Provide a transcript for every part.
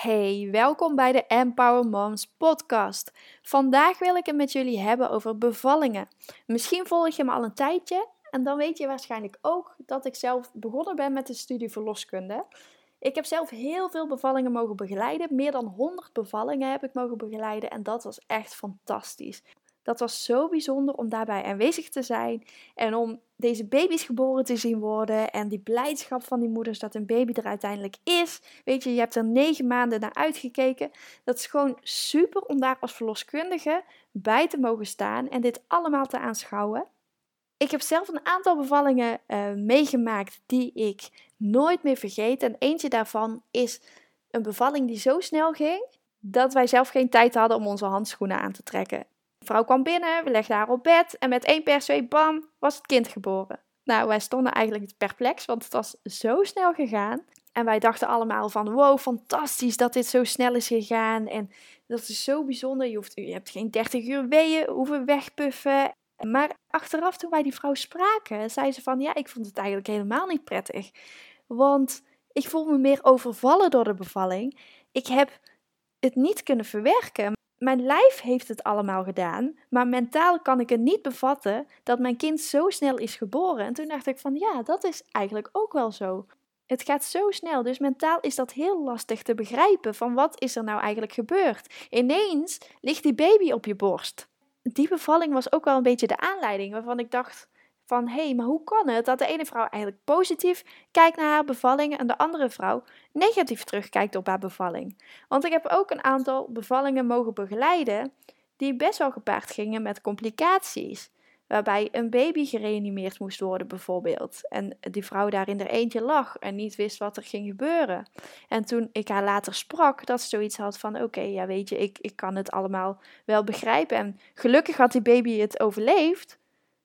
Hey, welkom bij de Empower Moms podcast. Vandaag wil ik het met jullie hebben over bevallingen. Misschien volg je me al een tijdje en dan weet je waarschijnlijk ook dat ik zelf begonnen ben met de studie verloskunde. Ik heb zelf heel veel bevallingen mogen begeleiden. Meer dan 100 bevallingen heb ik mogen begeleiden en dat was echt fantastisch. Dat was zo bijzonder om daarbij aanwezig te zijn en om deze baby's geboren te zien worden en die blijdschap van die moeders dat een baby er uiteindelijk is. Weet je, je hebt er negen maanden naar uitgekeken. Dat is gewoon super om daar als verloskundige bij te mogen staan en dit allemaal te aanschouwen. Ik heb zelf een aantal bevallingen uh, meegemaakt die ik nooit meer vergeet. En eentje daarvan is een bevalling die zo snel ging dat wij zelf geen tijd hadden om onze handschoenen aan te trekken vrouw kwam binnen, we legden haar op bed en met één per se, bam, was het kind geboren. Nou, wij stonden eigenlijk perplex, want het was zo snel gegaan. En wij dachten allemaal van, wow, fantastisch dat dit zo snel is gegaan. En dat is zo bijzonder. Je, hoeft, je hebt geen 30 uur weeën hoeven wegpuffen. Maar achteraf, toen wij die vrouw spraken, zei ze van, ja, ik vond het eigenlijk helemaal niet prettig. Want ik voel me meer overvallen door de bevalling. Ik heb het niet kunnen verwerken mijn lijf heeft het allemaal gedaan, maar mentaal kan ik het niet bevatten dat mijn kind zo snel is geboren. En toen dacht ik van ja, dat is eigenlijk ook wel zo. Het gaat zo snel, dus mentaal is dat heel lastig te begrijpen van wat is er nou eigenlijk gebeurd. Ineens ligt die baby op je borst. Die bevalling was ook wel een beetje de aanleiding waarvan ik dacht, van hé, hey, maar hoe kan het dat de ene vrouw eigenlijk positief kijkt naar haar bevalling en de andere vrouw negatief terugkijkt op haar bevalling? Want ik heb ook een aantal bevallingen mogen begeleiden die best wel gepaard gingen met complicaties. Waarbij een baby gereanimeerd moest worden, bijvoorbeeld. En die vrouw daar in er eentje lag en niet wist wat er ging gebeuren. En toen ik haar later sprak, dat ze zoiets had van: Oké, ja, weet je, ik, ik kan het allemaal wel begrijpen. En gelukkig had die baby het overleefd.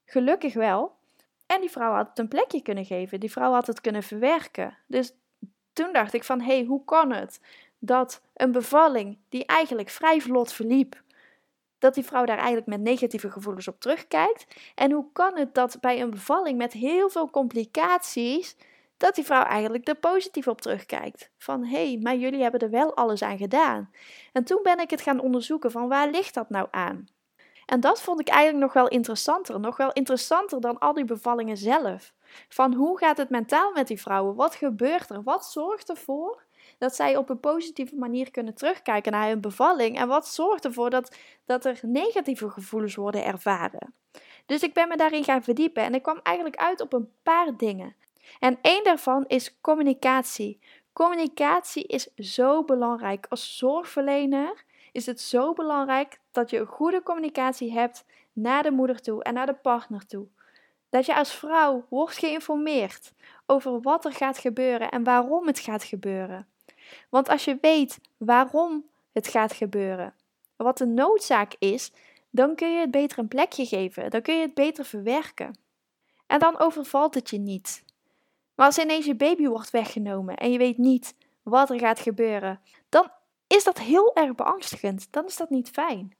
Gelukkig wel. En die vrouw had het een plekje kunnen geven. Die vrouw had het kunnen verwerken. Dus toen dacht ik van, hé, hey, hoe kan het dat een bevalling die eigenlijk vrij vlot verliep, dat die vrouw daar eigenlijk met negatieve gevoelens op terugkijkt? En hoe kan het dat bij een bevalling met heel veel complicaties, dat die vrouw eigenlijk er positief op terugkijkt? Van, hé, hey, maar jullie hebben er wel alles aan gedaan. En toen ben ik het gaan onderzoeken van, waar ligt dat nou aan? En dat vond ik eigenlijk nog wel interessanter. Nog wel interessanter dan al die bevallingen zelf. Van hoe gaat het mentaal met die vrouwen? Wat gebeurt er? Wat zorgt ervoor dat zij op een positieve manier kunnen terugkijken naar hun bevalling? En wat zorgt ervoor dat, dat er negatieve gevoelens worden ervaren? Dus ik ben me daarin gaan verdiepen en ik kwam eigenlijk uit op een paar dingen. En één daarvan is communicatie. Communicatie is zo belangrijk als zorgverlener is het zo belangrijk dat je een goede communicatie hebt naar de moeder toe en naar de partner toe. Dat je als vrouw wordt geïnformeerd over wat er gaat gebeuren en waarom het gaat gebeuren. Want als je weet waarom het gaat gebeuren, wat de noodzaak is, dan kun je het beter een plekje geven, dan kun je het beter verwerken. En dan overvalt het je niet. Maar als ineens je baby wordt weggenomen en je weet niet wat er gaat gebeuren, dan is dat heel erg beangstigend. Dan is dat niet fijn.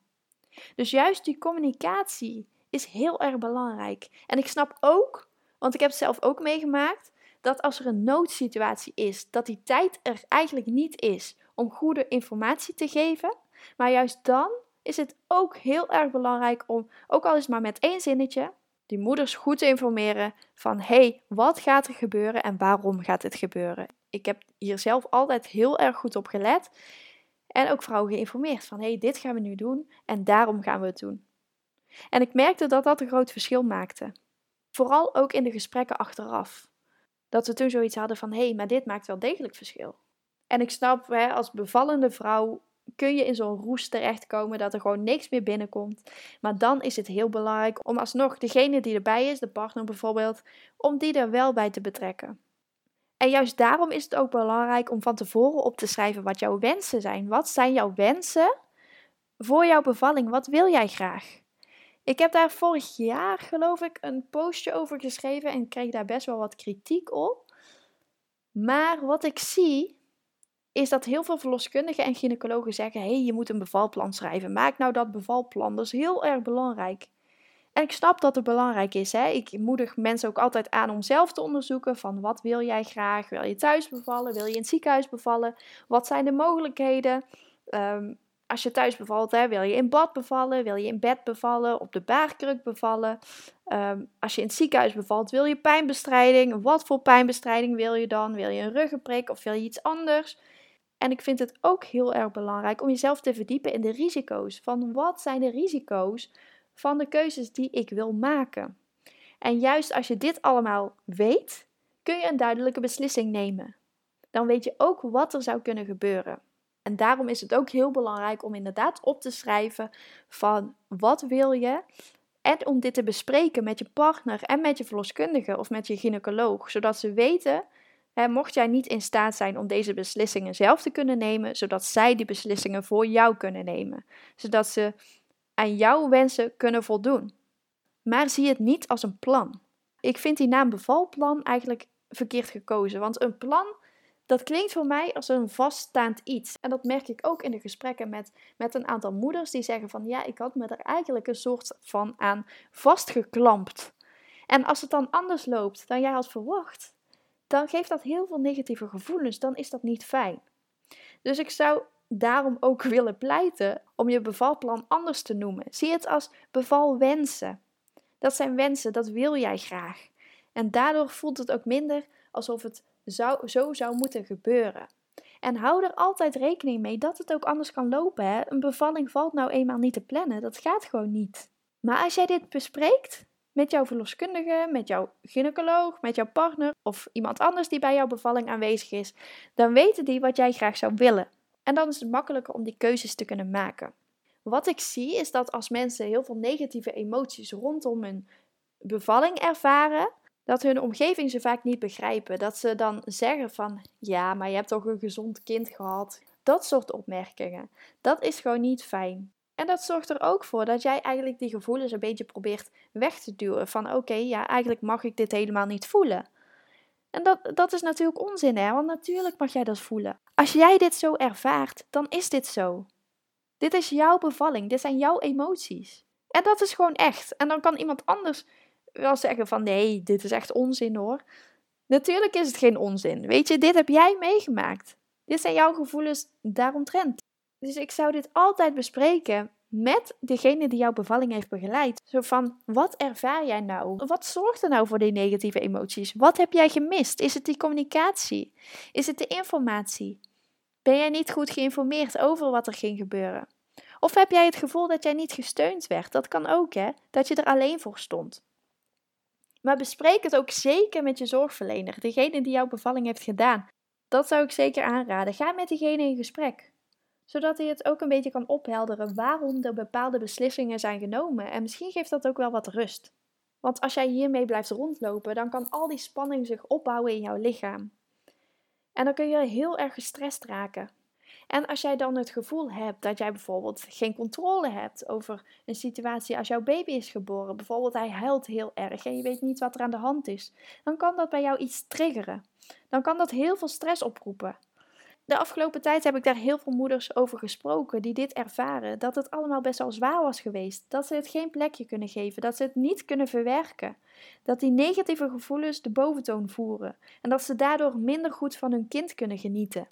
Dus juist die communicatie is heel erg belangrijk. En ik snap ook, want ik heb het zelf ook meegemaakt, dat als er een noodsituatie is, dat die tijd er eigenlijk niet is om goede informatie te geven. Maar juist dan is het ook heel erg belangrijk om, ook al is maar met één zinnetje, die moeders goed te informeren van hé, hey, wat gaat er gebeuren en waarom gaat dit gebeuren? Ik heb hier zelf altijd heel erg goed op gelet. En ook vrouwen geïnformeerd van hé, hey, dit gaan we nu doen en daarom gaan we het doen. En ik merkte dat dat een groot verschil maakte. Vooral ook in de gesprekken achteraf. Dat we toen zoiets hadden van hé, hey, maar dit maakt wel degelijk verschil. En ik snap, hè, als bevallende vrouw kun je in zo'n roes terechtkomen dat er gewoon niks meer binnenkomt. Maar dan is het heel belangrijk om alsnog degene die erbij is, de partner bijvoorbeeld, om die er wel bij te betrekken. En juist daarom is het ook belangrijk om van tevoren op te schrijven wat jouw wensen zijn. Wat zijn jouw wensen voor jouw bevalling? Wat wil jij graag? Ik heb daar vorig jaar, geloof ik, een postje over geschreven en kreeg daar best wel wat kritiek op. Maar wat ik zie, is dat heel veel verloskundigen en gynaecologen zeggen: hé, hey, je moet een bevalplan schrijven. Maak nou dat bevalplan. Dat is heel erg belangrijk. En ik snap dat het belangrijk is. Hè? Ik moedig mensen ook altijd aan om zelf te onderzoeken van wat wil jij graag? Wil je thuis bevallen? Wil je in het ziekenhuis bevallen? Wat zijn de mogelijkheden? Um, als je thuis bevalt, hè, wil je in bad bevallen, wil je in bed bevallen, op de baarkruk bevallen. Um, als je in het ziekenhuis bevalt, wil je pijnbestrijding. Wat voor pijnbestrijding wil je dan? Wil je een ruggenprik of wil je iets anders? En ik vind het ook heel erg belangrijk om jezelf te verdiepen in de risico's. Van wat zijn de risico's van de keuzes die ik wil maken? En juist als je dit allemaal weet, kun je een duidelijke beslissing nemen. Dan weet je ook wat er zou kunnen gebeuren. En daarom is het ook heel belangrijk om inderdaad op te schrijven van wat wil je en om dit te bespreken met je partner en met je verloskundige of met je gynaecoloog, zodat ze weten, hè, mocht jij niet in staat zijn om deze beslissingen zelf te kunnen nemen, zodat zij die beslissingen voor jou kunnen nemen, zodat ze aan jouw wensen kunnen voldoen. Maar zie het niet als een plan. Ik vind die naam bevalplan eigenlijk verkeerd gekozen, want een plan dat klinkt voor mij als een vaststaand iets. En dat merk ik ook in de gesprekken met, met een aantal moeders die zeggen van ja, ik had me er eigenlijk een soort van aan vastgeklampt. En als het dan anders loopt dan jij had verwacht, dan geeft dat heel veel negatieve gevoelens. Dan is dat niet fijn. Dus ik zou daarom ook willen pleiten om je bevalplan anders te noemen. Zie het als bevalwensen. Dat zijn wensen, dat wil jij graag. En daardoor voelt het ook minder alsof het zou, zo zou moeten gebeuren. En hou er altijd rekening mee dat het ook anders kan lopen. Hè? Een bevalling valt nou eenmaal niet te plannen. Dat gaat gewoon niet. Maar als jij dit bespreekt met jouw verloskundige, met jouw gynaecoloog, met jouw partner of iemand anders die bij jouw bevalling aanwezig is, dan weten die wat jij graag zou willen. En dan is het makkelijker om die keuzes te kunnen maken. Wat ik zie is dat als mensen heel veel negatieve emoties rondom hun bevalling ervaren, dat hun omgeving ze vaak niet begrijpen. Dat ze dan zeggen van ja, maar je hebt toch een gezond kind gehad. Dat soort opmerkingen. Dat is gewoon niet fijn. En dat zorgt er ook voor dat jij eigenlijk die gevoelens een beetje probeert weg te duwen. Van oké, ja, eigenlijk mag ik dit helemaal niet voelen. En dat, dat is natuurlijk onzin, hè? Want natuurlijk mag jij dat voelen. Als jij dit zo ervaart, dan is dit zo. Dit is jouw bevalling, dit zijn jouw emoties. En dat is gewoon echt. En dan kan iemand anders wel zeggen van nee, dit is echt onzin hoor. Natuurlijk is het geen onzin. Weet je, dit heb jij meegemaakt. Dit zijn jouw gevoelens daaromtrent. Dus ik zou dit altijd bespreken met degene die jouw bevalling heeft begeleid. Zo van, wat ervaar jij nou? Wat zorgt er nou voor die negatieve emoties? Wat heb jij gemist? Is het die communicatie? Is het de informatie? Ben jij niet goed geïnformeerd over wat er ging gebeuren? Of heb jij het gevoel dat jij niet gesteund werd? Dat kan ook, hè? Dat je er alleen voor stond. Maar bespreek het ook zeker met je zorgverlener, degene die jouw bevalling heeft gedaan. Dat zou ik zeker aanraden. Ga met diegene in gesprek zodat hij het ook een beetje kan ophelderen waarom er bepaalde beslissingen zijn genomen. En misschien geeft dat ook wel wat rust. Want als jij hiermee blijft rondlopen, dan kan al die spanning zich opbouwen in jouw lichaam. En dan kun je heel erg gestrest raken. En als jij dan het gevoel hebt dat jij bijvoorbeeld geen controle hebt over een situatie als jouw baby is geboren, bijvoorbeeld hij huilt heel erg en je weet niet wat er aan de hand is, dan kan dat bij jou iets triggeren. Dan kan dat heel veel stress oproepen. De afgelopen tijd heb ik daar heel veel moeders over gesproken die dit ervaren, dat het allemaal best wel zwaar was geweest, dat ze het geen plekje kunnen geven, dat ze het niet kunnen verwerken, dat die negatieve gevoelens de boventoon voeren en dat ze daardoor minder goed van hun kind kunnen genieten.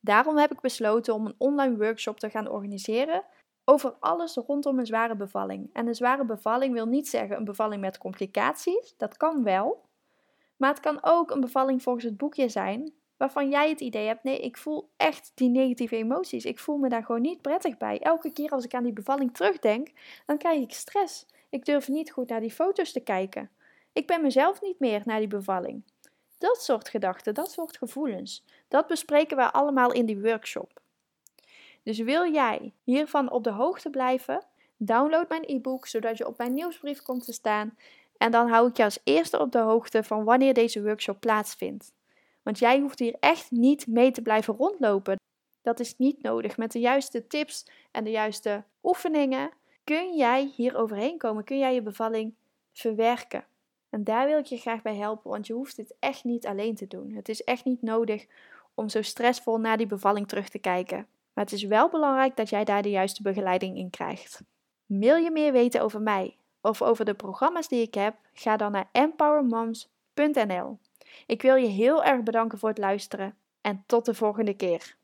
Daarom heb ik besloten om een online workshop te gaan organiseren over alles rondom een zware bevalling. En een zware bevalling wil niet zeggen een bevalling met complicaties, dat kan wel. Maar het kan ook een bevalling volgens het boekje zijn, waarvan jij het idee hebt: nee, ik voel echt die negatieve emoties. Ik voel me daar gewoon niet prettig bij. Elke keer als ik aan die bevalling terugdenk, dan krijg ik stress. Ik durf niet goed naar die foto's te kijken. Ik ben mezelf niet meer naar die bevalling. Dat soort gedachten, dat soort gevoelens, dat bespreken we allemaal in die workshop. Dus wil jij hiervan op de hoogte blijven? Download mijn e-book zodat je op mijn nieuwsbrief komt te staan. En dan hou ik je als eerste op de hoogte van wanneer deze workshop plaatsvindt. Want jij hoeft hier echt niet mee te blijven rondlopen. Dat is niet nodig. Met de juiste tips en de juiste oefeningen kun jij hier overheen komen. Kun jij je bevalling verwerken. En daar wil ik je graag bij helpen, want je hoeft dit echt niet alleen te doen. Het is echt niet nodig om zo stressvol naar die bevalling terug te kijken. Maar het is wel belangrijk dat jij daar de juiste begeleiding in krijgt. Wil je meer weten over mij? of over de programma's die ik heb, ga dan naar empowermoms.nl. Ik wil je heel erg bedanken voor het luisteren en tot de volgende keer.